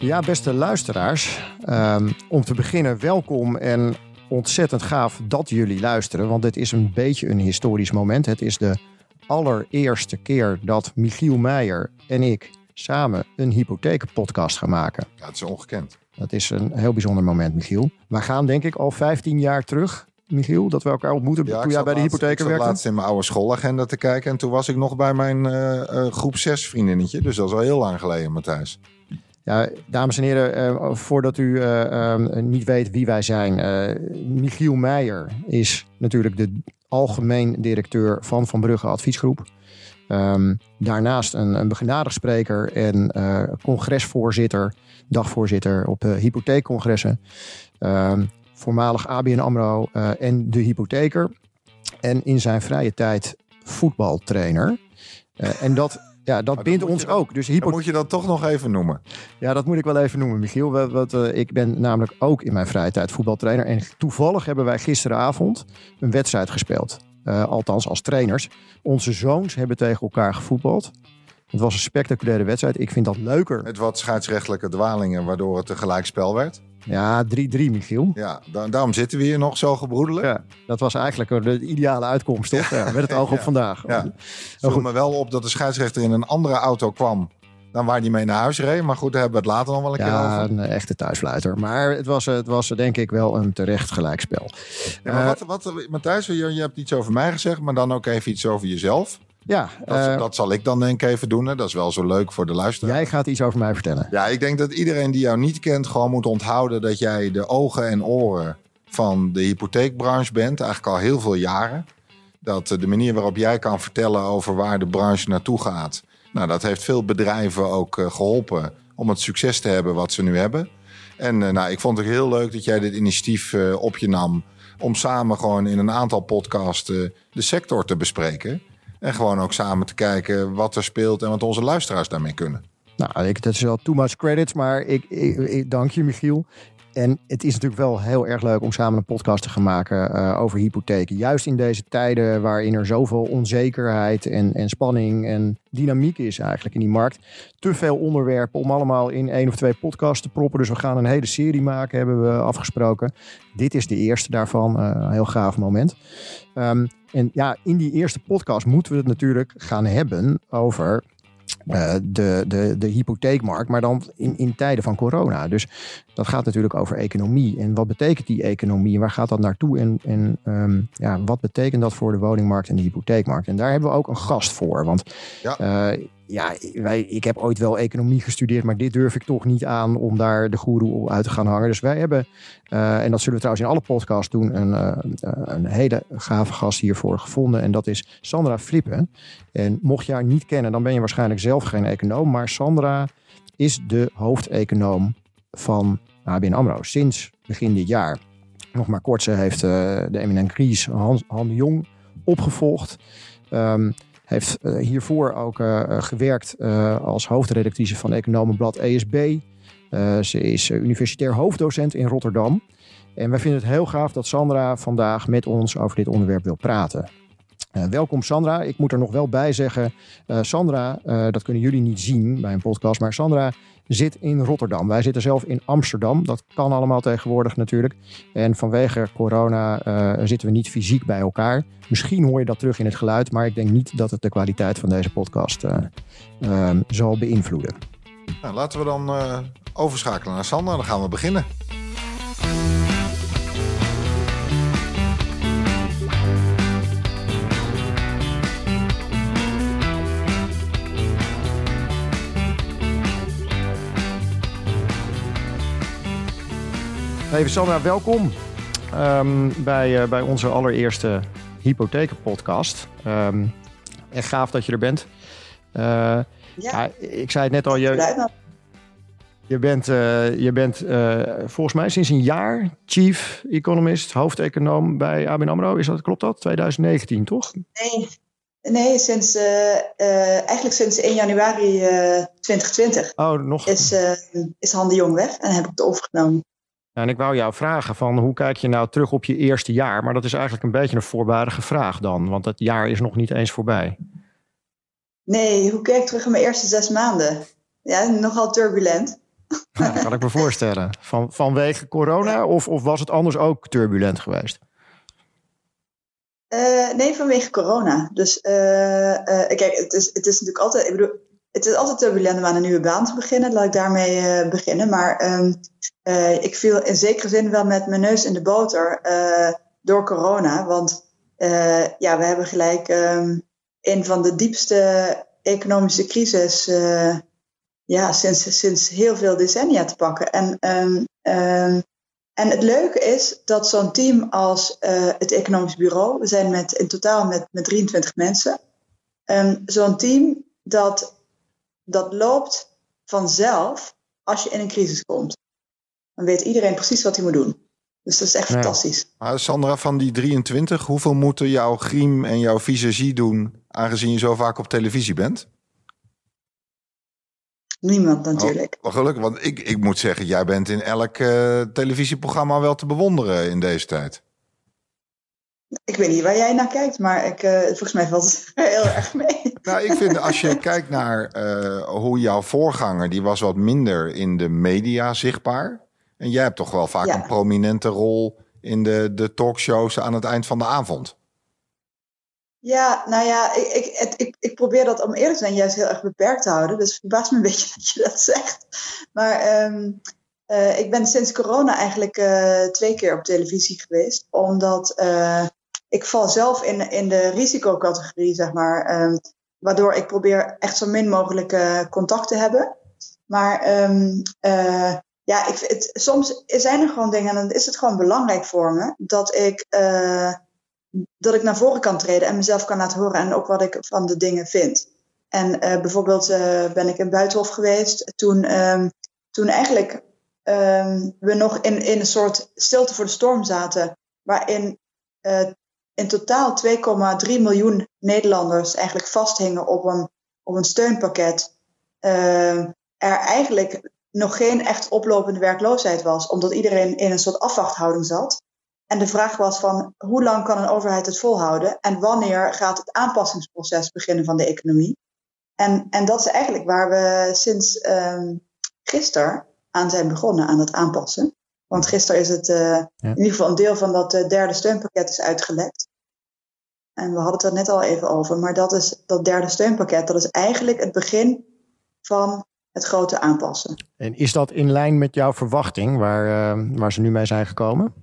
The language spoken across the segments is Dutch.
Ja, beste luisteraars. Um, om te beginnen, welkom en ontzettend gaaf dat jullie luisteren. Want dit is een beetje een historisch moment. Het is de allereerste keer dat Michiel Meijer en ik samen een hypotheekpodcast gaan maken. Ja, het is ongekend. Dat is een heel bijzonder moment, Michiel. We gaan denk ik al 15 jaar terug Michiel, dat we elkaar ontmoeten ja, toen jij bij de hypotheker werkte? Ik laatst in mijn oude schoolagenda te kijken en toen was ik nog bij mijn uh, uh, groep 6 vriendinnetje. Dus dat is al heel lang geleden, Matthijs. Ja, dames en heren, uh, voordat u ehm, niet weet wie wij zijn. Michiel Meijer is natuurlijk de algemeen directeur van Van Brugge Adviesgroep. Um, daarnaast een, een begenadigd spreker en congresvoorzitter, dagvoorzitter op hypotheekcongressen. Um, voormalig ABN AMRO uh, en de hypotheker. En in zijn vrije tijd voetbaltrainer. Uh, en dat, ja, dat bindt ons ook. Dus hypo... moet je dat toch nog even noemen. Ja, dat moet ik wel even noemen, Michiel. Wat uh, ik ben namelijk ook in mijn vrije tijd voetbaltrainer. En toevallig hebben wij gisteravond een wedstrijd gespeeld. althans als trainers. Onze zoons hebben tegen elkaar gevoetbald. Het was een spectaculaire wedstrijd. Ik vind dat leuker. Het wat scheidsrechtelijke dwalingen, waardoor het een gelijkspel werd. Ja, 3-3, Michiel. Ja, daarom zitten we hier nog zo gebroedelijk. Ja, dat was eigenlijk de ideale uitkomst, toch? Ja, met het oog op vandaag. Ja. Het viel me wel op dat de scheidsrechter in een andere auto kwam dan waar die mee naar huis reed. Maar goed, daar hebben we het later nog wel een keer over. Ja, een echte thuisfluiter. Maar het was, het was denk ik wel een terecht gelijkspel. Ja, maar uh, wat, wat, Matthijs, je, je hebt iets over mij gezegd, maar dan ook even iets over jezelf. Ja, dat, uh, dat, zal ik dan denk ik even doen. Hè. Dat is wel zo leuk voor de luisteraar. Jij gaat iets over mij vertellen. Ja, ik denk dat iedereen die jou niet kent gewoon moet onthouden dat jij de ogen en oren van de hypotheekbranche bent. Eigenlijk al heel veel jaren. Dat de manier waarop jij kan vertellen over waar de branche naartoe gaat. Nou, dat heeft veel bedrijven ook uh, geholpen om het succes te hebben wat ze nu hebben. En nou, ik vond het heel leuk dat jij dit initiatief op je nam. Om samen gewoon in een aantal podcasts de sector te bespreken. En gewoon ook samen te kijken wat er speelt en wat onze luisteraars daarmee kunnen. Nou, ik, dat is wel too much credits, maar ik, ik, ik dank je, Michiel. En het is natuurlijk wel heel erg leuk om samen een podcast te gaan maken uh, over hypotheken. Juist in deze tijden waarin er zoveel onzekerheid en, en spanning en dynamiek is eigenlijk in die markt. Te veel onderwerpen om allemaal in één of twee podcasts te proppen. Dus we gaan een hele serie maken, hebben we afgesproken. Dit is de eerste daarvan. Uh, een heel gaaf moment. Um, en ja, in die eerste podcast moeten we het natuurlijk gaan hebben over uh, de, de, de hypotheekmarkt, maar dan in, in tijden van corona. Dus dat gaat natuurlijk over economie. En wat betekent die economie? Waar gaat dat naartoe? En, en um, ja, wat betekent dat voor de woningmarkt en de hypotheekmarkt? En daar hebben we ook een gast voor. Want ja. Uh, ja, wij, ik heb ooit wel economie gestudeerd, maar dit durf ik toch niet aan om daar de goeroe uit te gaan hangen. Dus wij hebben, uh, en dat zullen we trouwens in alle podcasts doen, een, uh, een hele gave gast hiervoor gevonden. En dat is Sandra Flippen. En mocht je haar niet kennen, dan ben je waarschijnlijk zelf geen econoom. Maar Sandra is de hoofdeconoom van ABN AMRO sinds begin dit jaar. Nog maar kort, ze heeft uh, de eminent Kries Han, Jong opgevolgd. Um, heeft uh, hiervoor ook uh, gewerkt als hoofdredactrice van Economenblad ESB. ze is universitair hoofddocent in Rotterdam. En wij vinden het heel gaaf dat Sandra vandaag met ons over dit onderwerp wil praten. Welkom Sandra. Ik moet er nog wel bij zeggen, Sandra, dat kunnen jullie niet zien bij een podcast, maar Sandra zit in Rotterdam. Wij zitten zelf in Amsterdam. Dat kan allemaal tegenwoordig natuurlijk. En vanwege corona zitten we niet fysiek bij elkaar. Misschien hoor je dat terug in het geluid, maar ik denk niet dat het de kwaliteit van deze podcast ehm, zal beïnvloeden. Nou, laten we dan overschakelen naar Sandra. Dan gaan we beginnen. Even Sandra, welkom um, bij, uh, bij onze allereerste hypothekenpodcast. Um, echt gaaf dat je er bent. Uh, ja. ja. ik zei het net al, je, je bent, uh, je bent volgens mij sinds een jaar chief economist, hoofdeconoom bij ABN AMRO. Is dat, klopt dat? 2019, toch? Nee, Nee, sinds, eigenlijk sinds 1 januari uh, 2020 oh, nog... is, is Han de Jong weg en heb ik het overgenomen. En ik wou jou vragen van hoe kijk je nou terug op je eerste jaar? Maar dat is eigenlijk een beetje een voorbarige vraag dan, want het jaar is nog niet eens voorbij. Nee, hoe kijk ik terug op mijn eerste zes maanden? Ja, nogal turbulent. Ja, dat kan ik me voorstellen. Van, vanwege corona of, of was het anders ook turbulent geweest? Uh, nee, vanwege corona. Dus uh, kijk, het is, het is natuurlijk altijd. Ik bedoel, het is altijd turbulent om aan een nieuwe baan te beginnen. Laat ik daarmee beginnen. Maar um, ik viel in zekere zin wel met mijn neus in de boter door corona. Want ja, we hebben gelijk um, een van de diepste economische crisis ja, sinds, sinds heel veel decennia te pakken. En, um, en het leuke is dat zo'n team als het Economisch Bureau, we zijn met, in totaal met, met 23 mensen, zo'n team dat, dat loopt vanzelf als je in een crisis komt. Dan weet iedereen precies wat hij moet doen. Dus dat is echt fantastisch. Maar Sandra, van die 23, hoeveel moeten jouw griem en jouw visagie doen, aangezien je zo vaak op televisie bent? Niemand natuurlijk. Oh, gelukkig, want ik, ik moet zeggen, jij bent in elk uh, televisieprogramma wel te bewonderen in deze tijd. Ik weet niet waar jij naar kijkt, maar ik, uh, volgens mij valt het heel erg mee. Nou, ik vind als je kijkt naar uh, hoe jouw voorganger, die was wat minder in de media zichtbaar. En jij hebt toch wel vaak ja. een prominente rol in de, de talkshows aan het eind van de avond. Ja, nou ja, ik, ik, ik, ik probeer dat om eerlijk te zijn juist heel erg beperkt te houden. Dus het verbaast me een beetje dat je dat zegt. Maar um, uh, ik ben sinds corona eigenlijk uh, twee keer op televisie geweest. Omdat uh, ik val zelf in, in de risicocategorie, zeg maar. Um, waardoor ik probeer echt zo min mogelijk contact te hebben. Maar um, ja, ik, het, soms zijn er gewoon dingen en dan is het gewoon belangrijk voor me dat ik dat ik naar voren kan treden en mezelf kan laten horen en ook wat ik van de dingen vind. En bijvoorbeeld ben ik in Buitenhof geweest toen, um, toen eigenlijk we nog in, in een soort stilte voor de storm zaten, waarin uh, in totaal 2,3 miljoen Nederlanders eigenlijk vasthingen op een, op een steunpakket. er eigenlijk nog geen echt oplopende werkloosheid was, omdat iedereen in een soort afwachthouding zat. En de vraag was van hoe lang kan een overheid het volhouden en wanneer gaat het aanpassingsproces beginnen van de economie? En, en dat is eigenlijk waar we sinds um, gisteren aan zijn begonnen, aan het aanpassen. Want gisteren is het uh, ja. in ieder geval een deel van dat uh, derde steunpakket is uitgelekt. En we hadden het er net al even over, maar dat, is, dat derde steunpakket, dat is eigenlijk het begin van het grote aanpassen. En is dat in lijn met jouw verwachting, waar, uh, waar ze nu mee zijn gekomen?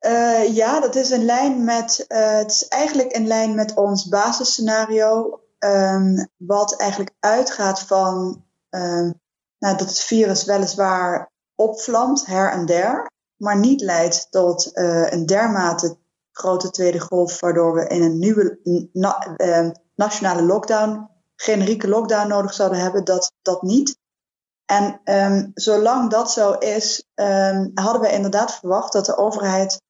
Uh, ja, dat is in lijn met, uh, het is eigenlijk in lijn met ons basisscenario, um, wat eigenlijk uitgaat van um, nou, dat het virus weliswaar opvlamt her en der, maar niet leidt tot een dermate grote tweede golf, waardoor we in een nieuwe na, nationale lockdown, generieke lockdown nodig zouden hebben, dat, dat niet. En um, zolang dat zo is, hadden we inderdaad verwacht dat de overheid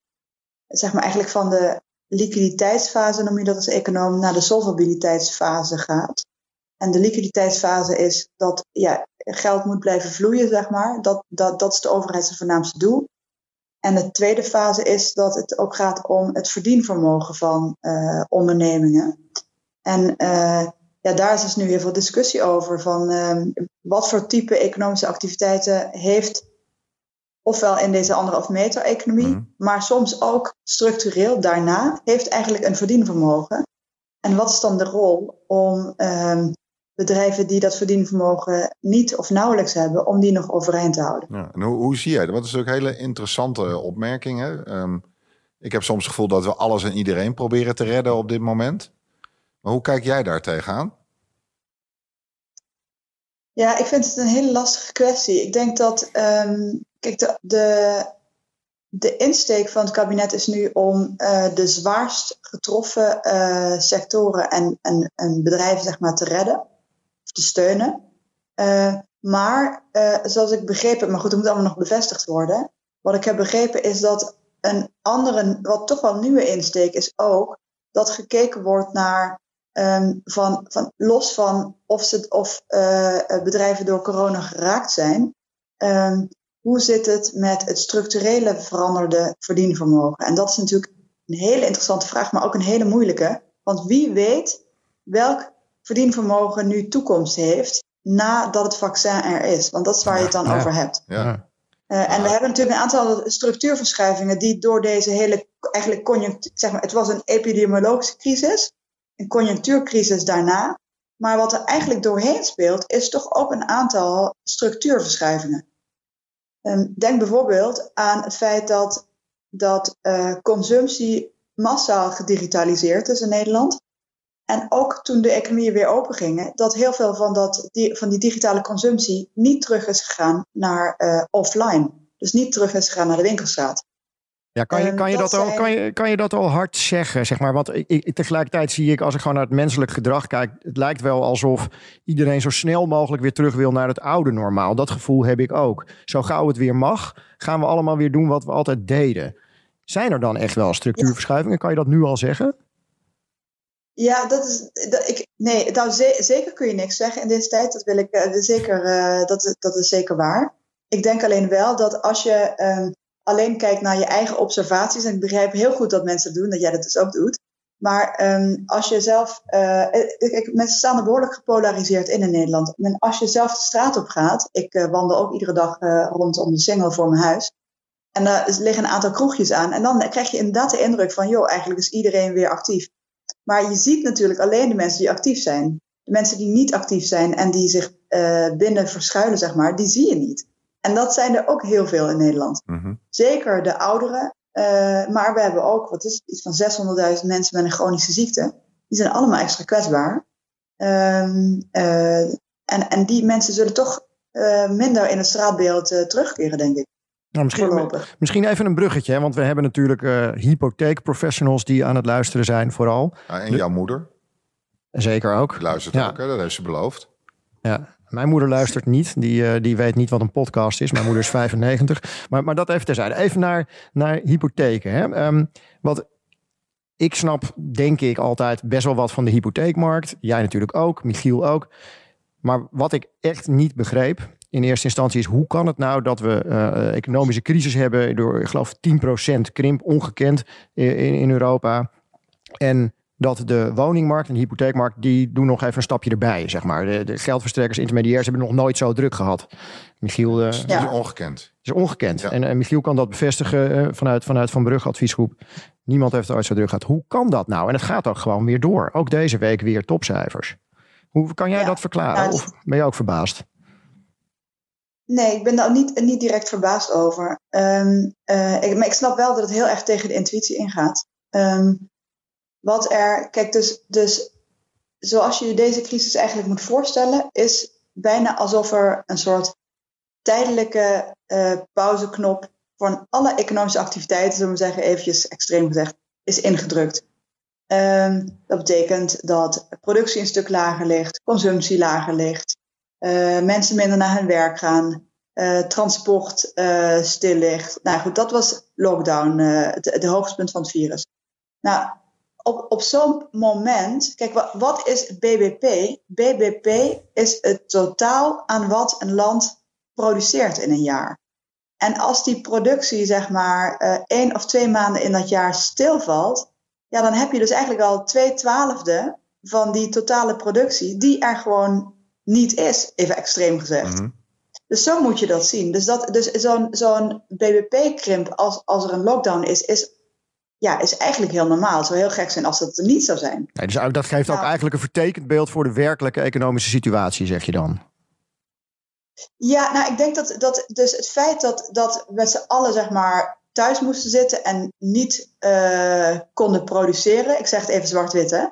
zeg maar eigenlijk van de liquiditeitsfase, noem je dat als econoom, naar de solvabiliteitsfase gaat. En de liquiditeitsfase is dat ja, geld moet blijven vloeien, zeg maar. Dat, dat, dat is de overheid voornaamste doel. En de tweede fase is dat het ook gaat om het verdienvermogen van uh, ondernemingen. En uh, ja, daar is dus nu heel veel discussie over. Van uh, wat voor type economische activiteiten heeft ofwel in deze anderhalf meter economie, mm. maar soms ook structureel daarna, heeft eigenlijk een verdienvermogen. En wat is dan de rol om um, bedrijven die dat verdienvermogen niet of nauwelijks hebben, om die nog overeind te houden? Ja, en hoe, hoe zie jij dat? Dat is ook een hele interessante opmerking. Hè? Um, ik heb soms het gevoel dat we alles en iedereen proberen te redden op dit moment. Maar hoe kijk jij daar tegenaan? Ja, ik vind het een hele lastige kwestie. Ik denk dat um, Kijk, de, de, de insteek van het kabinet is nu om uh, de zwaarst getroffen uh, sectoren en, en, en, bedrijven zeg maar, te redden, te steunen. Uh, maar zoals ik begrepen, maar goed, dat moet allemaal nog bevestigd worden. Wat ik heb begrepen is dat een andere, wat toch wel nieuwe insteek is ook, dat gekeken wordt naar um, van, van, los van of, ze, of bedrijven door corona geraakt zijn, um, hoe zit het met het structurele veranderde verdienvermogen? En dat is natuurlijk een hele interessante vraag, maar ook een hele moeilijke. Want wie weet welk verdienvermogen nu toekomst heeft nadat het vaccin er is. Want dat is waar je het dan over hebt. Ja. Uh, en we hebben natuurlijk een aantal structuurverschuivingen die door deze hele eigenlijk conjunctuur, zeg maar, het was een epidemiologische crisis, een conjunctuurcrisis daarna. Maar wat er eigenlijk doorheen speelt, is toch ook een aantal structuurverschuivingen. Um, denk bijvoorbeeld aan het feit dat, dat uh, consumptie massaal gedigitaliseerd is in Nederland. En ook toen de economieën weer open gingen, dat heel veel van, dat, die, van die digitale consumptie niet terug is gegaan naar uh, offline. Dus niet terug is gegaan naar de winkelstraat. Ja, kan je, kan, je dat, al, kan, je, kan je dat al hard zeggen? Zeg maar? Want ik, ik, tegelijkertijd zie ik, als ik gewoon naar het menselijk gedrag kijk, het lijkt wel alsof iedereen zo snel mogelijk weer terug wil naar het oude normaal. Dat gevoel heb ik ook. Zo gauw het weer mag, gaan we allemaal weer doen wat we altijd deden. Zijn er dan echt wel structuurverschuivingen? Kan je dat nu al zeggen? Ja, dat is. Dat, ik, nee, nou, zeker kun je niks zeggen in deze tijd. Dat wil ik uh, zeker. Uh, dat, dat is zeker waar. Ik denk alleen wel dat als je um, alleen kijkt naar je eigen observaties. En ik begrijp heel goed dat mensen dat doen, dat jij dat dus ook doet. Maar um, als je zelf. Kijk, mensen staan er behoorlijk gepolariseerd in in Nederland. En als je zelf de straat op gaat. Ik wandel ook iedere dag rondom de singel voor mijn huis. En er liggen een aantal kroegjes aan. En dan krijg je inderdaad de indruk van, joh, eigenlijk is iedereen weer actief. Maar je ziet natuurlijk alleen de mensen die actief zijn. De mensen die niet actief zijn en die zich uh, binnen verschuilen, zeg maar, die zie je niet. En dat zijn er ook heel veel in Nederland. Mhm. Zeker de ouderen. Uh, maar we hebben ook, wat is het, iets van 600.000 mensen met een chronische ziekte. Die zijn allemaal extra kwetsbaar. Um, uh, en, en die mensen zullen toch minder in het straatbeeld terugkeren, denk ik. Nou, misschien, misschien even een bruggetje, hè? want we hebben natuurlijk uh, hypotheekprofessionals die aan het luisteren zijn, vooral. Ja, en jouw moeder? Zeker ook. Die luistert ja. ook, hè? dat heeft ze beloofd. Ja, mijn moeder luistert niet. Die, uh, die weet niet wat een podcast is. Mijn moeder is 95. Maar, maar dat even terzijde. Even naar, naar hypotheken. Hè? Um, wat ik snap, denk ik, altijd best wel wat van de hypotheekmarkt. Jij natuurlijk ook, Michiel ook. Maar wat ik echt niet begreep, in eerste instantie is hoe kan het nou dat we uh, economische crisis hebben door, ik geloof, 10% krimp, ongekend in, in Europa. En dat de woningmarkt en de hypotheekmarkt, die doen nog even een stapje erbij, zeg maar. De, de geldverstrekkers, intermediairs hebben nog nooit zo druk gehad. Michiel... Uh, ja. is ongekend. is ongekend. Ja. En, en Michiel kan dat bevestigen uh, vanuit, vanuit Van Brugge adviesgroep. Niemand heeft er ooit zo druk gehad. Hoe kan dat nou? En het gaat ook gewoon weer door. Ook deze week weer topcijfers. Hoe kan jij ja. dat verklaren? Of ben je ook verbaasd? Nee, ik ben daar niet, niet direct verbaasd over. Um, uh, ik, maar ik snap wel dat het heel erg tegen de intuïtie ingaat. Um, wat er, kijk, dus, dus zoals je deze crisis eigenlijk moet voorstellen, is bijna alsof er een soort tijdelijke uh, pauzeknop van alle economische activiteiten, zullen we zeggen, eventjes extreem gezegd, is ingedrukt. Um, dat betekent dat productie een stuk lager ligt, consumptie lager ligt, mensen minder naar hun werk gaan, uh, transport uh, stil ligt. Nou goed, dat was lockdown, het, de hoogtepunt van het virus. Nou, op, op zo'n moment, kijk, wat, wat is BBP? BBP is het totaal aan wat een land produceert in een jaar. En als die productie, zeg maar, één of twee maanden in dat jaar stilvalt, ja, dan heb je dus eigenlijk al twee twaalfde van die totale productie, die er gewoon niet is, even extreem gezegd. Mm -hmm. Dus zo moet je dat zien. Dus, dat, dus zo'n zo'n BBP-krimp als, als er een lockdown is, is, ja, is eigenlijk heel normaal. Het zou heel gek zijn als dat er niet zou zijn. Nee, dus dat geeft nou, ook eigenlijk een vertekend beeld voor de werkelijke economische situatie, zeg je dan? Ja, nou, ik denk dat, dat dus het feit dat, dat we met z'n allen, zeg maar, thuis moesten zitten en niet uh, konden produceren. Ik zeg het even zwart-wit, hè.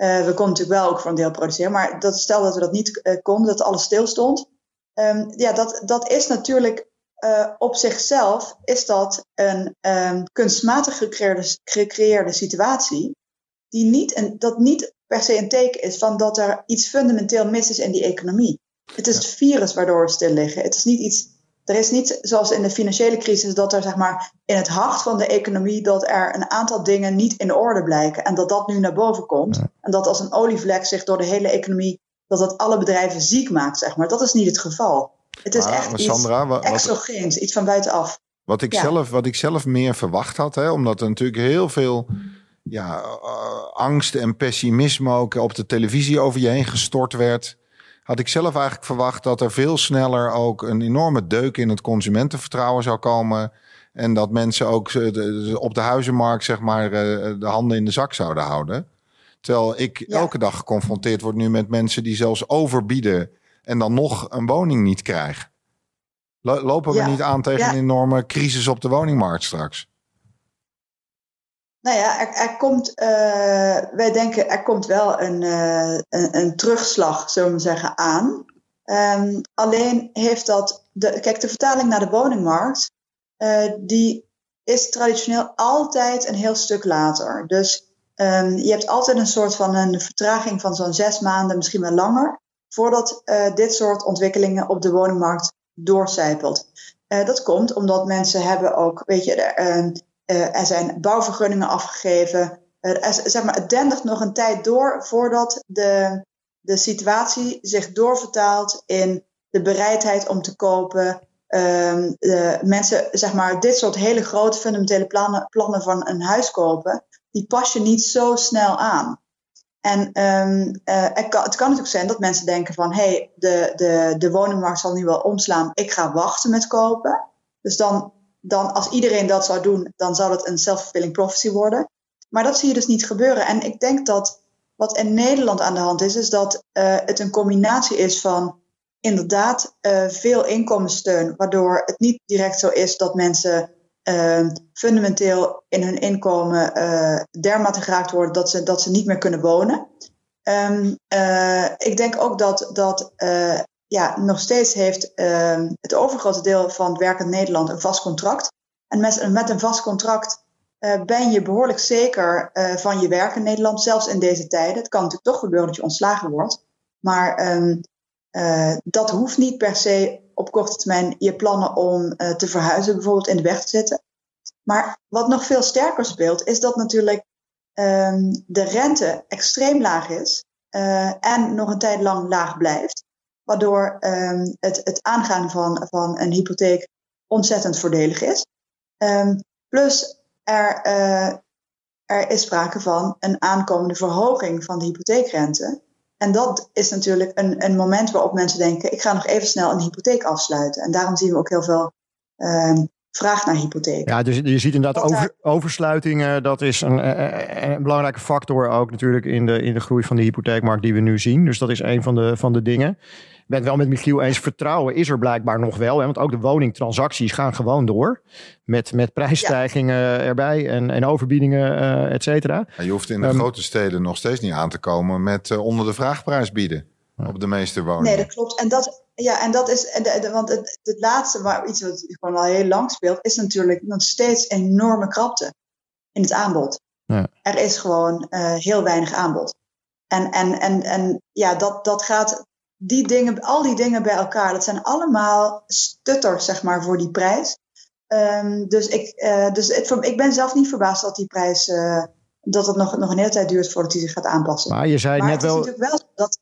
Uh, we konden natuurlijk wel ook voor een deel produceren, maar dat, stel dat we dat niet uh, konden, dat alles stil stond. Um, ja, dat, dat is natuurlijk uh, op zichzelf is dat een um, kunstmatig gecreëerde, gecreëerde situatie, die niet een, dat niet per se een teken is van dat er iets fundamenteel mis is in die economie. Het is het virus waardoor we stil liggen. Het is niet iets er is niet zoals in de financiële crisis dat er zeg maar in het hart van de economie dat er een aantal dingen niet in orde blijken en dat dat nu naar boven komt ja. en dat als een olievlek zich door de hele economie dat dat alle bedrijven ziek maakt zeg maar. Dat is niet het geval. Het is echt Sandra, iets exogeens, iets van buitenaf. Wat ik, Ja. zelf, wat ik zelf meer verwacht had, hè, omdat er natuurlijk heel veel ja, uh, angst en pessimisme ook op de televisie over je heen gestort werd, had ik zelf eigenlijk verwacht dat er veel sneller ook een enorme deuk in het consumentenvertrouwen zou komen. En dat mensen ook eh, op de huizenmarkt, zeg maar, eh, de handen in de zak zouden houden. Terwijl ik elke dag geconfronteerd word nu met mensen die zelfs overbieden en dan nog een woning niet krijgen. Lopen we niet aan tegen een enorme crisis op de woningmarkt straks? Nou ja, er, er komt, uh, wij denken er komt wel een, uh, een, een, terugslag, zullen we zeggen, aan. Um, alleen heeft dat, de, kijk, de vertaling naar de woningmarkt, uh, die is traditioneel altijd een heel stuk later. Dus um, je hebt altijd een soort van een vertraging van zo'n zes maanden, misschien wel langer, voordat dit soort ontwikkelingen op de woningmarkt doorcijpelt. dat komt omdat mensen hebben ook, weet je, uh, er zijn bouwvergunningen afgegeven. Er, zeg maar, het dendert nog een tijd door voordat de, de situatie zich doorvertaalt in de bereidheid om te kopen. De mensen, zeg maar, dit soort hele grote fundamentele plannen, plannen van een huis kopen, die pas je niet zo snel aan. En um, uh, het, kan, het kan natuurlijk zijn dat mensen denken van, hé, hey, de, de, de woningmarkt zal nu wel omslaan, ik ga wachten met kopen. Dus dan dan als iedereen dat zou doen, dan zou het een self-fulfilling prophecy worden. Maar dat zie je dus niet gebeuren. En ik denk dat wat in Nederland aan de hand is, is dat uh, het een combinatie is van inderdaad uh, veel inkomenssteun, waardoor het niet direct zo is dat mensen uh, fundamenteel in hun inkomen dermate geraakt worden dat ze, dat ze niet meer kunnen wonen. Um, ik denk ook dat, dat ja, nog steeds heeft uh, het overgrote deel van het werkend Nederland een vast contract. En met, met een vast contract uh, ben je behoorlijk zeker uh, van je werk in Nederland, zelfs in deze tijden. Het kan natuurlijk toch gebeuren dat je ontslagen wordt. Maar um, dat hoeft niet per se op korte termijn je plannen om te verhuizen bijvoorbeeld in de weg te zitten. Maar wat nog veel sterker speelt, is dat natuurlijk um, de rente extreem laag is en nog een tijd lang laag blijft waardoor um, het, het aangaan van, van een hypotheek ontzettend voordelig is. Um, plus er, uh, er is sprake van een aankomende verhoging van de hypotheekrente. En dat is natuurlijk een, een moment waarop mensen denken: ik ga nog even snel een hypotheek afsluiten. En daarom zien we ook heel veel um, vraag naar hypotheken. Ja, dus je ziet inderdaad over, oversluitingen. Dat is een, een, een, belangrijke factor ook natuurlijk in de, in de groei van de hypotheekmarkt die we nu zien. Dus dat is een van de, van de dingen ben het wel met Michiel eens. Vertrouwen is er blijkbaar nog wel. Hè, want ook de woningtransacties gaan gewoon door. Met, met prijsstijgingen erbij en, en overbiedingen, uh, et cetera. je hoeft in de um, grote steden nog steeds niet aan te komen met uh, onder de vraagprijs bieden. Op de meeste woningen. Nee, dat klopt. En dat, ja, en dat is, en de, de, want het, het laatste, maar iets wat gewoon al heel lang speelt, is natuurlijk nog steeds enorme krapte in het aanbod. Ja. Er is gewoon uh, heel weinig aanbod. En, en, en, en ja, dat, dat gaat die dingen, al die dingen bij elkaar, dat zijn allemaal stutters, zeg maar, voor die prijs. Um, dus ik, uh, dus het, ik ben zelf niet verbaasd dat die prijs, uh, dat het nog, nog een hele tijd duurt voordat hij zich gaat aanpassen. Maar je zei maar net het wel. is natuurlijk wel dat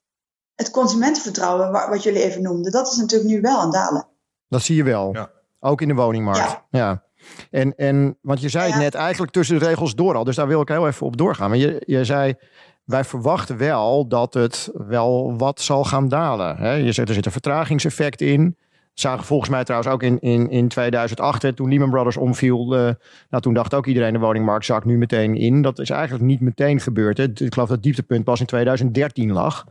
het consumentenvertrouwen, wat jullie even noemden, dat is natuurlijk nu wel aan dalen. Dat zie je wel. Ja. Ook in de woningmarkt. Ja. ja. En, en, want je zei het net eigenlijk tussen de regels door al, dus daar wil ik heel even op doorgaan. Maar je, je zei, wij verwachten wel dat het wel wat zal gaan dalen. Hè? Je zegt, er zit een vertragingseffect in. Zagen volgens mij trouwens ook in, in, in 2008, hè, toen Lehman Brothers omviel. Uh, nou, toen dacht ook iedereen de woningmarkt zakt nu meteen in. Dat is eigenlijk niet meteen gebeurd. Hè. Ik geloof dat het dieptepunt pas in 2013 lag.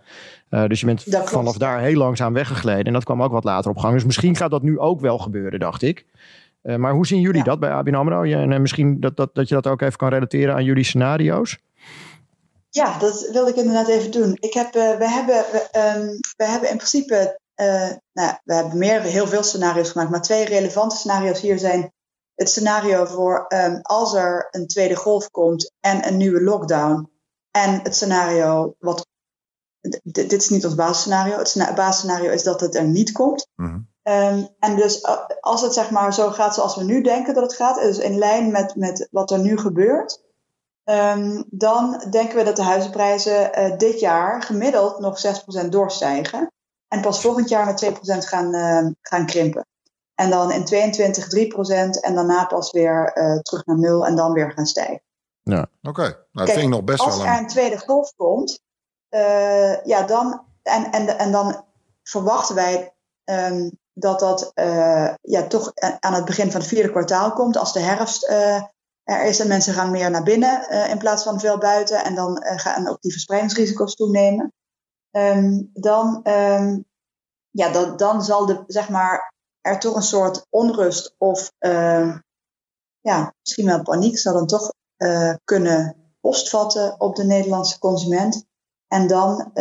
Uh, dus je bent vanaf daar heel langzaam weggegleden. En dat kwam ook wat later op gang. Dus misschien gaat dat nu ook wel gebeuren, dacht ik. Uh, maar hoe zien jullie ja. dat bij ABN AMRO? Ja, en misschien dat, dat, dat je dat ook even kan relateren aan jullie scenario's? Ja, dat wilde ik inderdaad even doen. Ik heb, uh, we, hebben, we, um, we hebben in principe, uh, nou, we hebben meer, heel veel scenario's gemaakt, maar twee relevante scenario's hier zijn het scenario voor um, als er een tweede golf komt en een nieuwe lockdown. En het scenario wat. Dit is niet ons basisscenario. Het basisscenario is dat het er niet komt. Mm -hmm. um, en dus als het zeg maar zo gaat zoals we nu denken dat het gaat, dus in lijn met, met wat er nu gebeurt, Um, dan denken we dat de huizenprijzen uh, dit jaar gemiddeld nog 6% doorstijgen. En pas volgend jaar met 2% gaan, uh, gaan krimpen. En dan in 22 3% en daarna pas weer uh, terug naar nul en dan weer gaan stijgen. Ja, oké. Okay. Nou, dat vind ik nog best als wel er een tweede golf komt, ja, dan, en, en, en dan verwachten wij ehm, dat dat uh, ja, toch aan het begin van het vierde kwartaal komt. Als de herfst uh, er is en mensen gaan meer naar binnen uh, in plaats van veel buiten. En dan gaan ook die verspreidingsrisico's toenemen. Um, dan, um, ja, dan, dan zal de, zeg maar, er toch een soort onrust of ja, misschien wel paniek zal dan toch kunnen postvatten op de Nederlandse consument. En dan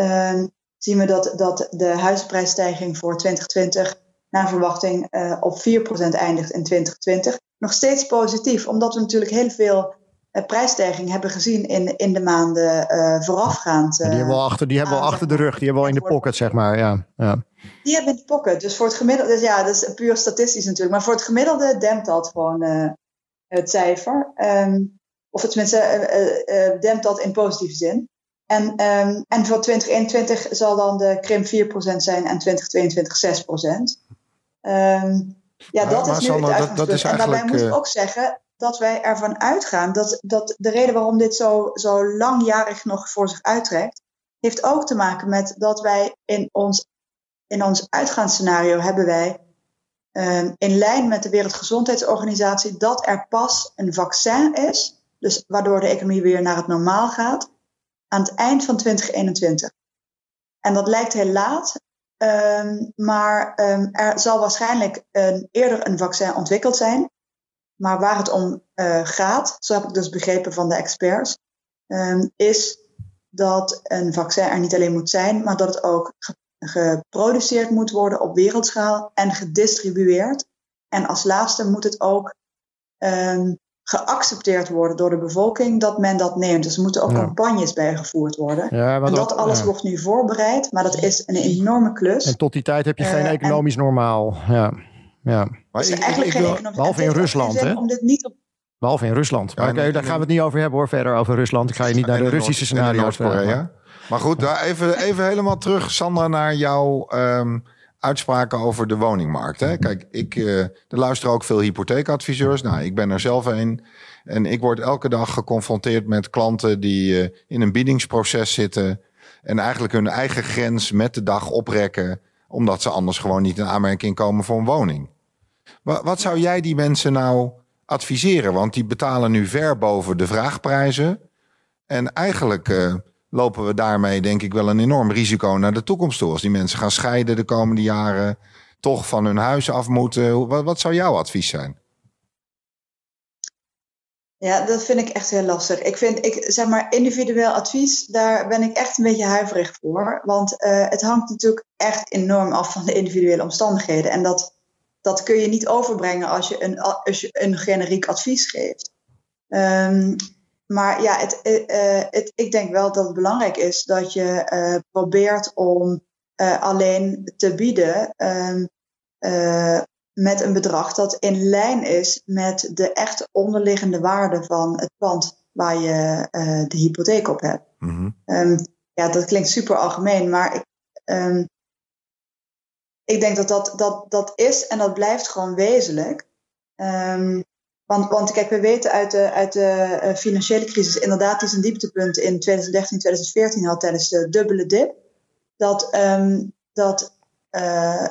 zien we dat, dat de huizenprijsstijging voor 2020 naar verwachting uh, op 4% eindigt in 2020. Nog steeds positief, omdat we natuurlijk heel veel uh, prijsstijging hebben gezien in, in de maanden uh, voorafgaand. die hebben we al achter, die hebben we al achter de rug, die hebben we al in de pocket, zeg maar. Ja, ja. Die hebben in de pocket. Dus voor het gemiddelde, dus ja, dat is puur statistisch natuurlijk. Maar voor het gemiddelde dempt dat gewoon het cijfer. Um, of tenminste, dempt dat in positieve zin. En, um, en voor 2021 zal dan de krimp 4% zijn en 2022 6%. Um, ja, dat is nu het uitgangspunt. Dat, dat is en daarbij moet ik eh, ook zeggen dat wij ervan uitgaan dat, dat de reden waarom dit zo, zo langjarig nog voor zich uittrekt, heeft ook te maken met dat wij in ons, in ons uitgangsscenario hebben wij um, in lijn met de Wereldgezondheidsorganisatie dat er pas een vaccin is, dus waardoor de economie weer naar het normaal gaat, aan het eind van 2021. En dat lijkt heel laat, um, maar um, er zal waarschijnlijk een, eerder een vaccin ontwikkeld zijn. Maar waar het om uh, gaat, zo heb ik dus begrepen van de experts, um, is dat een vaccin er niet alleen moet zijn, maar dat het ook geproduceerd moet worden op wereldschaal en gedistribueerd. En als laatste moet het ook geaccepteerd worden door de bevolking dat men dat neemt. Dus er moeten ook campagnes bijgevoerd worden. Ja, en dat alles wordt nu voorbereid, maar dat is een enorme klus. En tot die tijd heb je geen uh, economisch normaal. Ja. Ja. Maar dus ik, eigenlijk ik, geen economisch Behalve in Rusland, hè? Om dit niet op Behalve in Rusland. Maar okay, daar gaan we het niet over hebben hoor, verder over Rusland. Ik ga je niet naar de Russische scenario's vragen. Maar goed, daar even, even helemaal terug, Sandra, naar jouw um, uitspraken over de woningmarkt. Hè? Kijk, ik, uh, er luisteren ook veel hypotheekadviseurs. Nou, ik ben er zelf een. En ik word elke dag geconfronteerd met klanten die uh, in een biedingsproces zitten. En eigenlijk hun eigen grens met de dag oprekken. Omdat ze anders gewoon niet in aanmerking komen voor een woning. Wat, wat zou jij die mensen nou adviseren? Want die betalen nu ver boven de vraagprijzen. En eigenlijk uh, lopen we daarmee denk ik wel een enorm risico naar de toekomst toe. Als die mensen gaan scheiden de komende jaren, toch van hun huis af moeten. Wat, wat zou jouw advies zijn? Ja, dat vind ik echt heel lastig. Ik vind, ik, zeg maar, individueel advies, daar ben ik echt een beetje huiverig voor. Want uh, het hangt natuurlijk echt enorm af van de individuele omstandigheden. En dat, dat kun je niet overbrengen als je een, als je een generiek advies geeft. Um, maar ja, het, uh, het, ik denk wel dat het belangrijk is dat je uh, probeert om uh, alleen te bieden um, met een bedrag dat in lijn is met de echte onderliggende waarde van het pand waar je de hypotheek op hebt. Mm -hmm. um, ja, dat klinkt super algemeen, maar ik, um, ik denk dat dat, dat dat is en dat blijft gewoon wezenlijk. Um, want, want kijk, we weten uit de, uit de uh, financiële crisis inderdaad die zijn dieptepunt in 2013, 2014 had tijdens de dubbele dip. Dat, um, dat uh,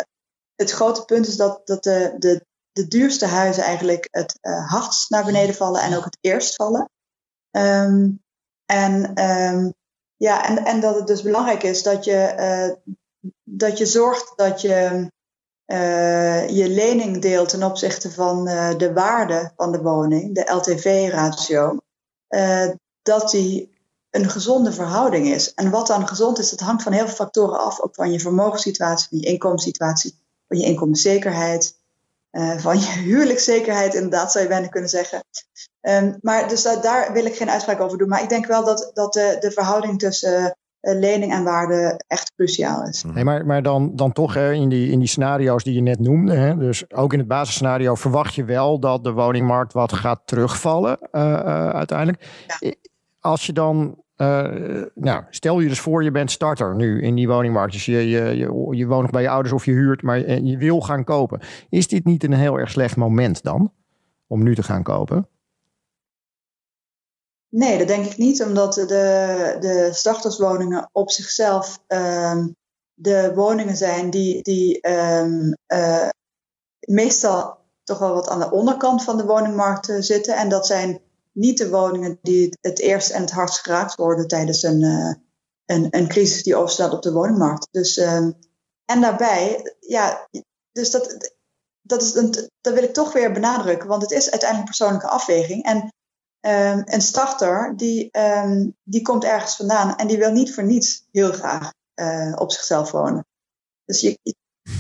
het grote punt is dat, dat de, de, de duurste huizen eigenlijk het uh, hardst naar beneden vallen en ook het eerst vallen. Um, en, um, ja, en, en dat het dus belangrijk is dat je, dat je zorgt dat je uh, je lening deelt ten opzichte van uh, de waarde van de woning, de LTV-ratio, uh, dat die een gezonde verhouding is. En wat dan gezond is, dat hangt van heel veel factoren af. Ook van je vermogenssituatie, van je inkomenssituatie, van je inkomenszekerheid, van je huwelijkszekerheid, inderdaad zou je bijna kunnen zeggen. Um, maar dus daar wil ik geen uitspraak over doen. Maar ik denk wel dat, dat de, de verhouding tussen eh, lening en waarde echt cruciaal is. Nee, maar, maar dan, dan toch hè, in, die, in die scenario's die je net noemde, hè, dus ook in het basisscenario verwacht je wel dat de woningmarkt wat gaat terugvallen uh, uh, uiteindelijk. Als je dan nou, stel je dus voor, je bent starter nu in die woningmarkt. Dus je, je, je, je woont nog bij je ouders of je huurt, maar je, je wil gaan kopen. Is dit niet een heel erg slecht moment dan om nu te gaan kopen? Nee, dat denk ik niet, omdat de, de starterswoningen op zichzelf um, de woningen zijn die, die ehm, eh, meestal toch wel wat aan de onderkant van de woningmarkt zitten. En dat zijn niet de woningen die het eerst en het hardst geraakt worden tijdens een, een, een crisis die overstaat op de woningmarkt. Dus, ehm, en daarbij, ja, dus dat, dat, is een, dat wil ik toch weer benadrukken, want het is uiteindelijk persoonlijke afweging. En um, een starter, die, um, die komt ergens vandaan en die wil niet voor niets heel graag uh, op zichzelf wonen. Dus je,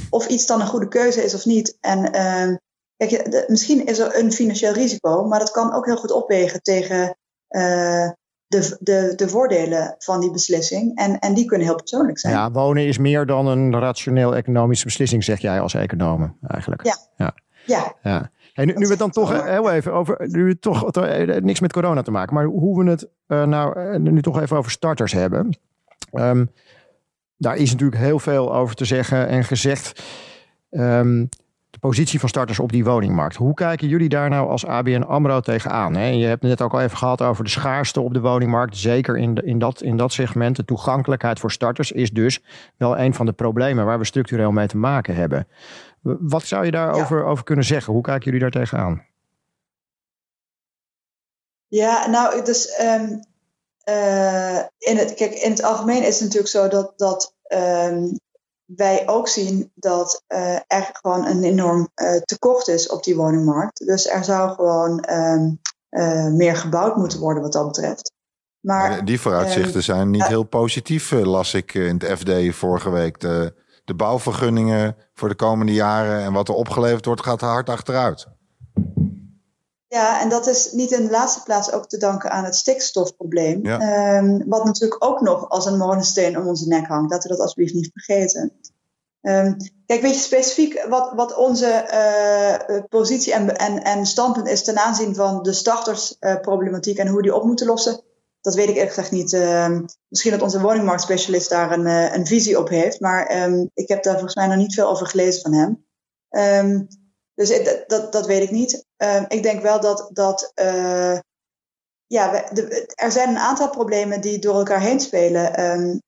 of iets dan een goede keuze is of niet. En um, kijk, de, misschien is er een financieel risico, maar dat kan ook heel goed opwegen tegen uh, de, de, de voordelen van die beslissing. En, en die kunnen heel persoonlijk zijn. Ja, wonen is meer dan een rationeel economische beslissing, zeg jij als econoom eigenlijk. Ja. ja. ja. ja. Hey, nu, nu we het dan toch heel even over, nu het toch eh, niks met corona te maken, maar hoe we het uh, nou nu toch even over starters hebben. Um, daar is natuurlijk heel veel over te zeggen en gezegd. Um, de positie van starters op die woningmarkt. Hoe kijken jullie daar nou als ABN AMRO tegenaan? Hè? Je hebt het net ook al even gehad over de schaarste op de woningmarkt. Zeker in, de, in, dat, in dat segment. De toegankelijkheid voor starters is dus wel een van de problemen waar we structureel mee te maken hebben. Wat zou je daarover ja. over kunnen zeggen? Hoe kijken jullie daar tegenaan? Ja, nou, dus um, uh, in, het, kijk, in het algemeen is het natuurlijk zo dat, dat um, wij ook zien dat uh, er gewoon een enorm uh, tekort is op die woningmarkt. Dus er zou gewoon um, uh, meer gebouwd moeten worden wat dat betreft. Maar, die vooruitzichten zijn niet heel positief, las ik in het FD vorige week. De, de bouwvergunningen voor de komende jaren en wat er opgeleverd wordt, gaat hard achteruit. Ja, en dat is niet in de laatste plaats ook te danken aan het stikstofprobleem. Ja. Um, wat natuurlijk ook nog als een molensteen om onze nek hangt. Laten we dat alsjeblieft niet vergeten. Um, kijk, weet je specifiek wat, wat onze uh, positie en, en, en standpunt is ten aanzien van de startersproblematiek uh, en hoe we die op moeten lossen? Dat weet ik eerlijk gezegd niet. Uh, misschien dat onze woningmarktspecialist daar een, uh, een visie op heeft, maar um, ik heb daar volgens mij nog niet veel over gelezen van hem. Um, dus dat, dat, weet ik niet. Ik denk wel dat, dat uh, ja, er zijn een aantal problemen die door elkaar heen spelen.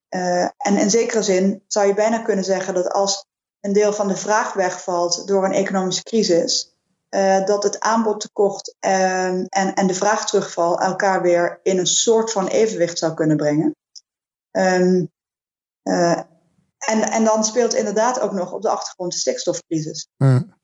Uh, en in zekere zin zou je bijna kunnen zeggen dat als een deel van de vraag wegvalt door een economische crisis, uh, dat het aanbodtekort um, en, en de vraagterugval elkaar weer in een soort van evenwicht zou kunnen brengen. Um, en, en dan speelt inderdaad ook nog op de achtergrond de stikstofcrisis. Mm.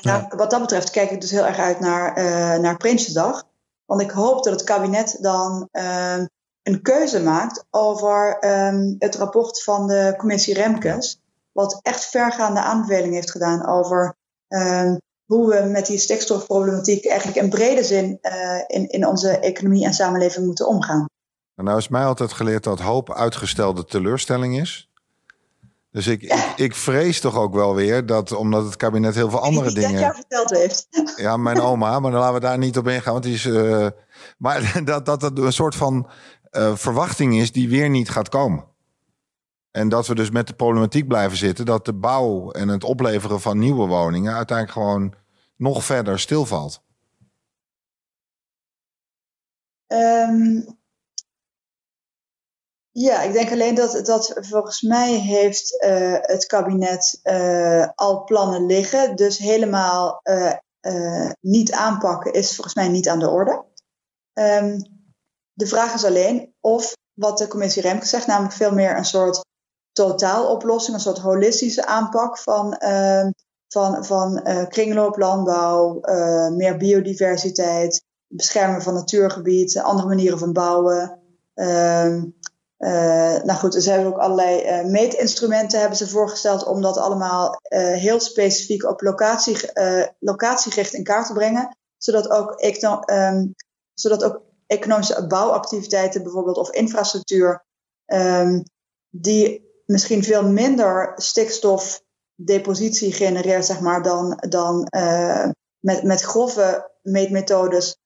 Ja. wat dat betreft kijk ik dus heel erg uit naar, uh, naar Prinsjesdag. Want ik hoop dat het kabinet dan uh, een keuze maakt over um, het rapport van de commissie Remkes. Wat echt vergaande aanbevelingen heeft gedaan over um, hoe we met die stikstofproblematiek eigenlijk in brede zin uh, in, in onze economie en samenleving moeten omgaan. Nou is mij altijd geleerd dat hoop uitgestelde teleurstelling is. Dus ik, ik, ik, vrees toch ook wel weer dat, omdat het kabinet heel veel andere dingen. Dat jou verteld heeft. Ja, mijn oma, maar dan laten we daar niet op ingaan, want die is. Uh, maar dat, dat het een soort van uh, verwachting is die weer niet gaat komen. En dat we dus met de problematiek blijven zitten dat de bouw en het opleveren van nieuwe woningen uiteindelijk gewoon nog verder stilvalt. Um, ja, ik denk alleen dat, dat volgens mij heeft uh, het kabinet uh, al plannen liggen. Dus helemaal uh, niet aanpakken is volgens mij niet aan de orde. Um, de vraag is alleen of wat de commissie Remke zegt, namelijk veel meer een soort totaaloplossing, een soort holistische aanpak van, van, van kringlooplandbouw, meer biodiversiteit, beschermen van natuurgebied, andere manieren van bouwen. Uh, nou goed, dus hebben ook allerlei uh, meetinstrumenten hebben ze voorgesteld om dat allemaal uh, heel specifiek op locatie, locatiegericht in kaart te brengen. Zodat ook, econo um, zodat ook economische bouwactiviteiten bijvoorbeeld of infrastructuur, um, die misschien veel minder stikstofdepositie genereert, zeg maar, dan, dan met, met grove meetmethodes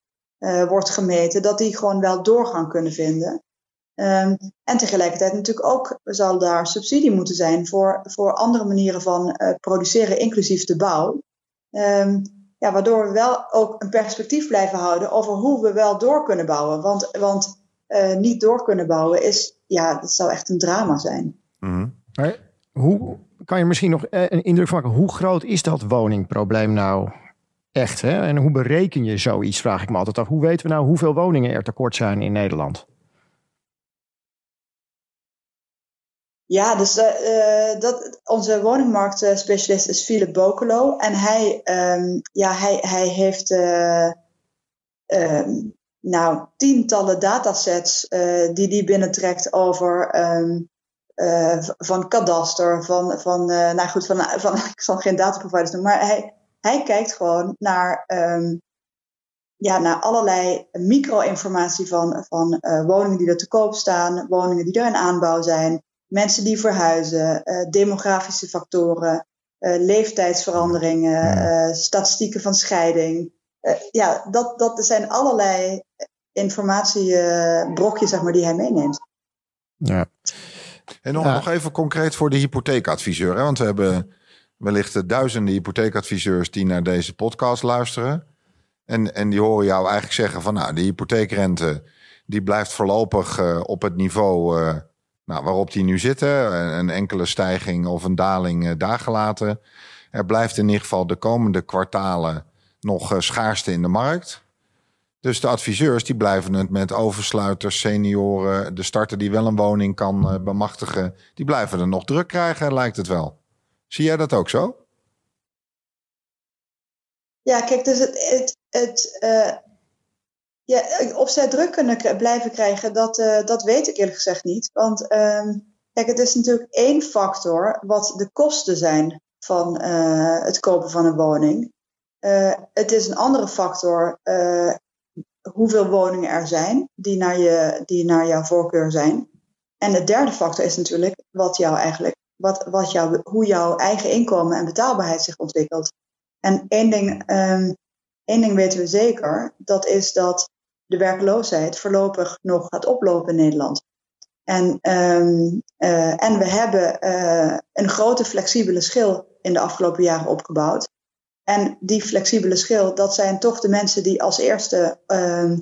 wordt gemeten, dat die gewoon wel doorgang kunnen vinden. Um, en tegelijkertijd natuurlijk ook zal daar subsidie moeten zijn voor, voor andere manieren van uh, produceren, inclusief de bouw. Um, ja, waardoor we wel ook een perspectief blijven houden over hoe we wel door kunnen bouwen. Want, want uh, niet door kunnen bouwen is, ja, dat zou echt een drama zijn. Mm -hmm. hoe kan je misschien nog een indruk maken, hoe groot is dat woningprobleem nou echt? Hè? En hoe bereken je zoiets, vraag ik me altijd af. Hoe weten we nou hoeveel woningen er tekort zijn in Nederland? Ja, dus uh, dat, onze woningmarktspecialist is Philip Bokelo. En hij, um, ja, hij, hij heeft um, nou, tientallen datasets uh, die hij binnentrekt over um, van kadaster, van, van nou goed, van, van, ik zal geen dataproviders noemen, maar hij, hij kijkt gewoon naar, ja, naar allerlei micro-informatie van, van woningen die er te koop staan, woningen die er in aanbouw zijn mensen die verhuizen, demografische factoren, leeftijdsveranderingen, statistieken van scheiding. ja, dat, dat zijn allerlei informatiebrokjes zeg maar, die hij meeneemt. Ja. En nog, nog even concreet voor de hypotheekadviseur. Hè? Want we hebben wellicht duizenden hypotheekadviseurs die naar deze podcast luisteren. En, en die horen jou eigenlijk zeggen van nou, de hypotheekrente die blijft voorlopig op het niveau nou, waarop die nu zitten, een enkele stijging of een daling uh, daar gelaten. Er blijft in ieder geval de komende kwartalen nog schaarste in de markt. Dus de adviseurs die blijven het met oversluiters, senioren, de starter die wel een woning kan uh, bemachtigen, die blijven er nog druk krijgen, lijkt het wel. Zie jij dat ook zo? Ja, kijk, dus het, het, het ja, of zij druk kunnen blijven krijgen, dat, uh, dat weet ik eerlijk gezegd niet. Want uh, kijk, het is natuurlijk één factor wat de kosten zijn van het kopen van een woning. Het is een andere factor hoeveel woningen er zijn die naar, je, die naar jouw voorkeur zijn. En de derde factor is natuurlijk wat jou eigenlijk, wat, wat jou, hoe jouw eigen inkomen en betaalbaarheid zich ontwikkelt. En één ding, um, één ding weten we zeker, dat is dat de werkloosheid voorlopig nog gaat oplopen in Nederland. En, um, uh, en we hebben uh, een grote flexibele schil in de afgelopen jaren opgebouwd. En die flexibele schil, dat zijn toch de mensen die als eerste uh,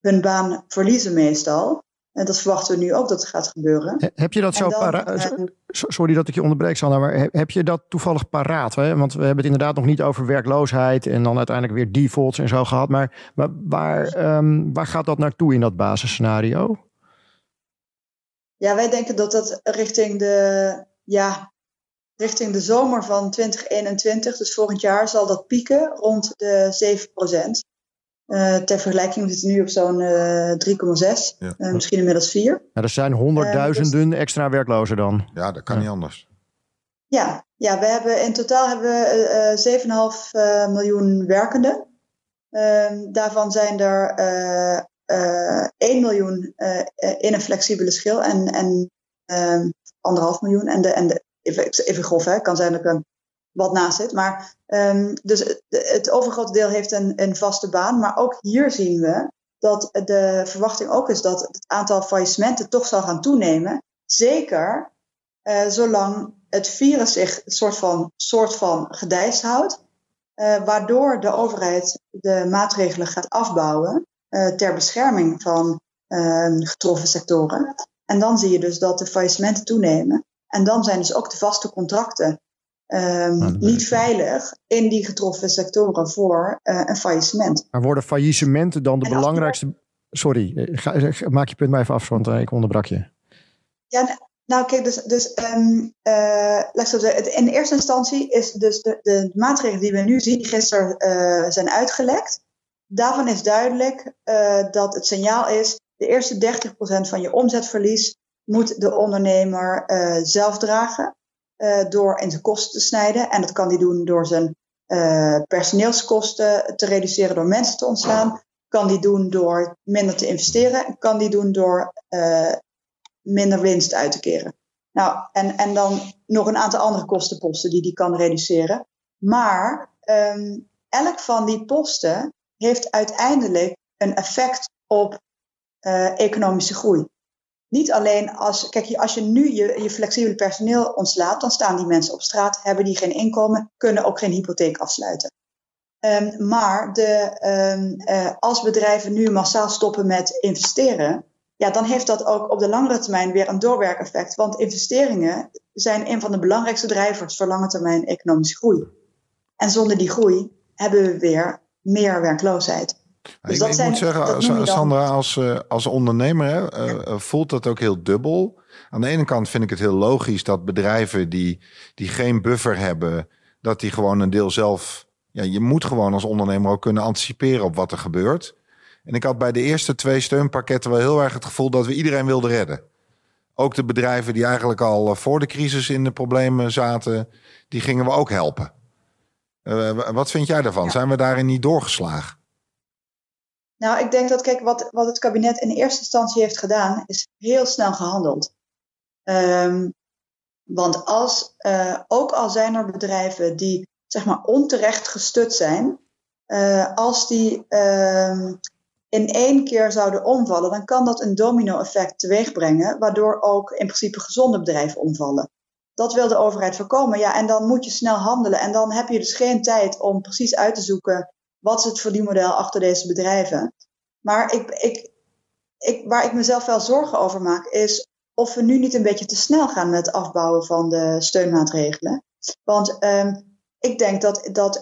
hun baan verliezen meestal. En dat verwachten we nu ook dat het gaat gebeuren. Heb je dat zo paraat? Sorry dat ik je onderbreek, Sanna, maar heb je dat toevallig paraat? Hè? Want we hebben het inderdaad nog niet over werkloosheid en dan uiteindelijk weer defaults en zo gehad. Maar, maar waar, um, waar gaat dat naartoe in dat basisscenario? Ja, wij denken dat dat richting de, ja, richting de zomer van 2021, dus volgend jaar, zal dat pieken rond de 7 procent. Uh, ter vergelijking we zitten nu op zo'n uh, 3,6, ja. uh, misschien inmiddels 4. Ja, er zijn honderdduizenden dus, extra werklozen dan. Ja, dat kan ja. niet anders. Ja, ja, we hebben in totaal hebben we 7,5 miljoen werkenden. Ehm, daarvan zijn er 1 miljoen in een flexibele schil en, en ehm, anderhalf miljoen. En de, en de, even, grof, hè, kan zijn dat een wat naast zit. Maar um, dus het, overgrote deel heeft een, een vaste baan. Maar ook hier zien we dat de verwachting ook is dat het aantal faillissementen toch zal gaan toenemen. Zeker uh, zolang het virus zich een soort van, soort van gedijst houdt. Uh, waardoor de overheid de maatregelen gaat afbouwen uh, ter bescherming van getroffen sectoren. En dan zie je dus dat de faillissementen toenemen. En dan zijn dus ook de vaste contracten um, niet veilig in die getroffen sectoren voor uh, een faillissement. Maar worden faillissementen dan de en belangrijkste. Sorry, eh, ga, eh, maak je punt maar even af, want ik onderbrak je. Ja, nou kijk, dus, dus um, uh, zeggen, in eerste instantie is dus de, de maatregelen die we nu zien, die gisteren uh, zijn uitgelekt. Daarvan is duidelijk dat het signaal is, de eerste 30% van je omzetverlies moet de ondernemer zelf dragen uh, door in zijn kosten te snijden. En dat kan hij doen door zijn uh, personeelskosten te reduceren, door mensen te ontslaan. Kan die doen door minder te investeren. Kan die doen door minder winst uit te keren. Nou, en, en dan nog een aantal andere kostenposten die die kan reduceren. Maar um, elk van die posten heeft uiteindelijk een effect op economische groei. Niet alleen als, kijk, als je nu je, je flexibele personeel ontslaat, dan staan die mensen op straat, hebben die geen inkomen, kunnen ook geen hypotheek afsluiten. Um, maar de, um, uh, als bedrijven nu massaal stoppen met investeren, ja, dan heeft dat ook op de langere termijn weer een doorwerkeffect. Want investeringen zijn een van de belangrijkste drijvers voor lange termijn economische groei. En zonder die groei hebben we weer meer werkloosheid. Dus ik, dat ik zijn, moet zeggen, Sandra, als, uh, als ondernemer hè, uh, voelt dat ook heel dubbel. Aan de ene kant vind ik het heel logisch dat bedrijven die, die geen buffer hebben, dat die gewoon een deel zelf. Ja, je moet gewoon als ondernemer ook kunnen anticiperen op wat er gebeurt. En ik had bij de eerste twee steunpakketten wel heel erg het gevoel dat we iedereen wilden redden. Ook de bedrijven die eigenlijk al eh, voor de crisis in de problemen zaten, die gingen we ook helpen. Uh, wat vind jij daarvan? Zijn we daarin niet doorgeslagen? Nou, ik denk dat, kijk, wat, wat het kabinet in eerste instantie heeft gedaan, is heel snel gehandeld. Um, want als, uh, ook al zijn er bedrijven die, zeg maar, onterecht gestut zijn, uh, als die uh, in één keer zouden omvallen, dan kan dat een domino-effect teweegbrengen, waardoor ook in principe gezonde bedrijven omvallen. Dat wil de overheid voorkomen. Ja, en dan moet je snel handelen. En dan heb je dus geen tijd om precies uit te zoeken wat is het verdienmodel achter deze bedrijven. Maar ik, ik, ik, waar ik mezelf wel zorgen over maak, is of we nu niet een beetje te snel gaan met het afbouwen van de steunmaatregelen. Want um, ik denk dat, dat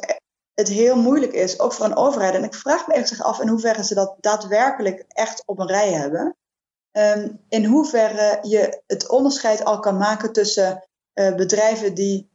het heel moeilijk is, ook voor een overheid. En ik vraag me echt af in hoeverre ze dat daadwerkelijk echt op een rij hebben. Um, in hoeverre je het onderscheid al kan maken tussen uh, bedrijven die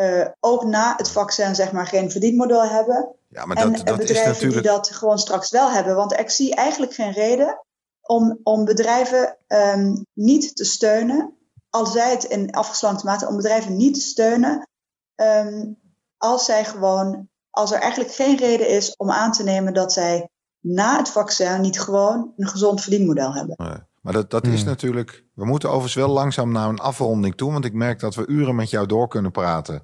uh, ook na het vaccin zeg maar geen verdienmodel hebben. Ja, maar dat, en dat bedrijven natuurlijk... die dat gewoon straks wel hebben. Want ik zie eigenlijk geen reden om, om bedrijven um, niet te steunen. Al zij het in afgesloten mate, om bedrijven niet te steunen. Um, als zij gewoon als er eigenlijk geen reden is om aan te nemen dat zij na het vaccin niet gewoon een gezond verdienmodel hebben. Nee. Maar dat, dat is hmm. natuurlijk. We moeten overigens wel langzaam naar een afronding toe. Want ik merk dat we uren met jou door kunnen praten.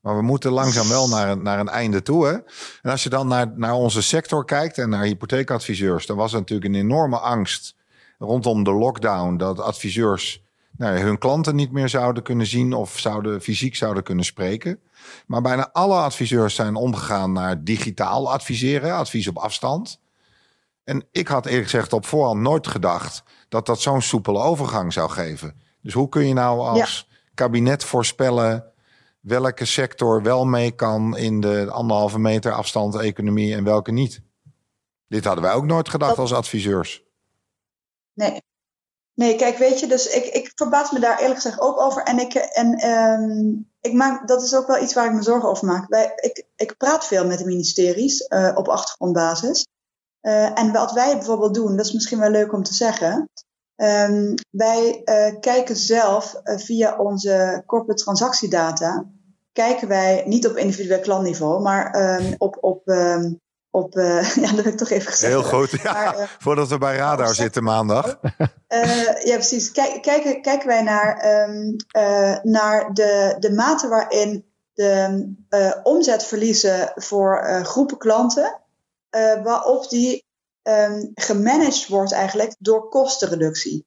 Maar we moeten langzaam wel naar een, naar een einde toe. Hè? En als je dan naar, naar onze sector kijkt en naar hypotheekadviseurs, dan was er natuurlijk een enorme angst rondom de lockdown dat adviseurs nou, hun klanten niet meer zouden kunnen zien of zouden fysiek zouden kunnen spreken. Maar bijna alle adviseurs zijn omgegaan naar digitaal adviseren, advies op afstand. En ik had eerlijk gezegd op voorhand nooit gedacht dat dat zo'n soepele overgang zou geven. Dus hoe kun je nou als kabinet voorspellen welke sector wel mee kan in de anderhalve meter afstand economie en welke niet? Dit hadden wij ook nooit gedacht als adviseurs. Nee, Nee, kijk, weet je, dus ik, ik verbaas me daar eerlijk gezegd ook over. En, ik, en um, ik maak, dat is ook wel iets waar ik me zorgen over maak. Wij, ik, ik praat veel met de ministeries uh, op achtergrondbasis. Uh, en wat wij bijvoorbeeld doen, dat is misschien wel leuk om te zeggen. Um, wij uh, kijken zelf via onze corporate transactiedata. Kijken wij niet op individueel klantniveau, maar um, op, op op, uh, ja, dat heb ik toch even gezegd. Heel goed, ja. Maar, Voordat we bij Radar zitten maandag. Ja, precies. Kijk, kijken, kijken wij naar, naar de, de mate waarin de omzetverliezen voor groepen klanten, waarop die um, gemanaged wordt eigenlijk door kostenreductie.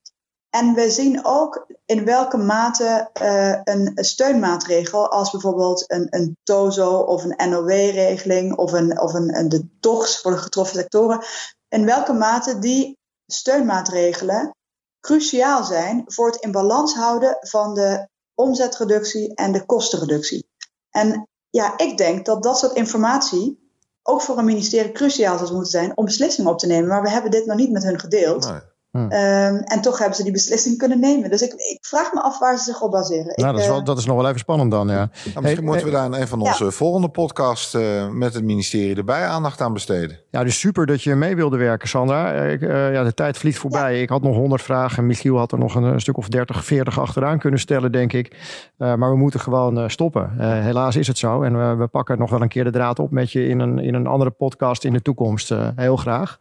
En we zien ook in welke mate uh, een steunmaatregel, als bijvoorbeeld een, een TOZO of een NOW-regeling of, een, of een, een, de TOGS voor de getroffen sectoren, in welke mate die steunmaatregelen cruciaal zijn voor het in balans houden van de omzetreductie en de kostenreductie. En ja, ik denk dat dat soort informatie ook voor een ministerie cruciaal zou moeten zijn om beslissingen op te nemen. Maar we hebben dit nog niet met hun gedeeld. Hmm. Um, en toch hebben ze die beslissing kunnen nemen. Dus ik, ik, vraag me af waar ze zich op baseren. Nou, ik, dat, is wel, dat is nog wel even spannend dan, ja. Nou, misschien moeten we daar in een van onze volgende podcasts uh, met het ministerie erbij aandacht aan besteden. Ja, dus super dat je mee wilde werken, Sandra. Ik, uh, ja, de tijd vliegt voorbij. Ja. Ik had nog honderd vragen. Michiel had er nog een, een, stuk of 30, 40 achteraan kunnen stellen, denk ik. Uh, maar we moeten gewoon stoppen. helaas is het zo. En we, we pakken nog wel een keer de draad op met je in een, in een andere podcast in de toekomst. heel graag.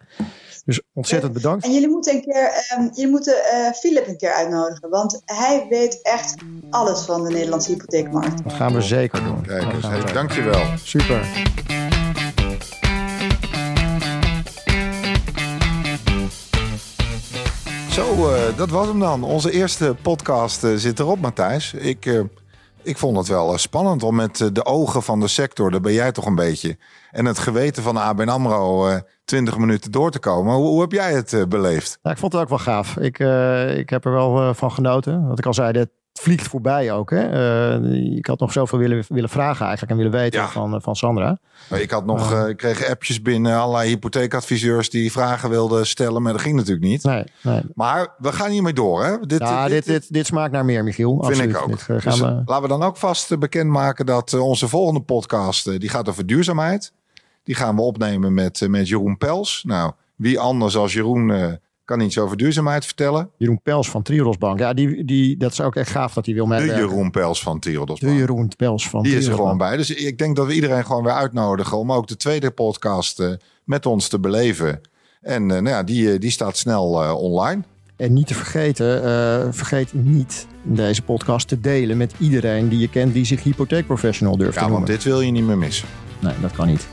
Dus ontzettend bedankt. En jullie moeten een keer, um, jullie moeten uh, Philip een keer uitnodigen, want hij weet echt alles van de Nederlandse hypotheekmarkt. Dat gaan we zeker doen. Kijk, dus, hey, dankjewel. Super. Zo, uh, dat was hem dan. Onze eerste podcast uh, zit erop, Matthijs. Ik Ik vond het wel spannend om met de ogen van de sector, daar ben jij toch een beetje, en het geweten van ABN AMRO 20 minuten door te komen. Hoe, hoe heb jij het beleefd? Ja, ik vond het ook wel gaaf. Ik, ik heb er wel van genoten. Wat ik al zei, de vliegt voorbij ook. Hè? Uh, ik had nog zoveel willen, willen vragen eigenlijk en willen weten van, eh, van Sandra. Ik had nog, uh, ik kreeg appjes binnen, allerlei hypotheekadviseurs die vragen wilden stellen, maar dat ging natuurlijk niet. Nee, nee. Maar we gaan hiermee door. Hè? Dit, ja, dit, dit, dit, smaakt naar meer, Michiel. Vind Absoluut. ik ook. Dit, dus, we... Laten we dan ook vast bekendmaken dat onze volgende podcast, die gaat over duurzaamheid. Die gaan we opnemen met, met Jeroen Pels. Nou, wie anders als Jeroen kan iets over duurzaamheid vertellen. Jeroen Pels van Triodos Bank. Ja, die, die, dat is ook echt gaaf dat hij wil meewerken. De Jeroen Pels van Triodos Bank. De Jeroen Pels van Die is er gewoon bij. Dus ik denk dat we iedereen gewoon weer uitnodigen... om ook de tweede podcast uh, met ons te beleven. En uh, nou ja, die, uh, die staat snel online. En niet te vergeten, vergeet niet deze podcast te delen met iedereen die je kent... die zich hypotheekprofessional durft ja, te noemen. Ja, want dit wil je niet meer missen. Nee, dat kan niet.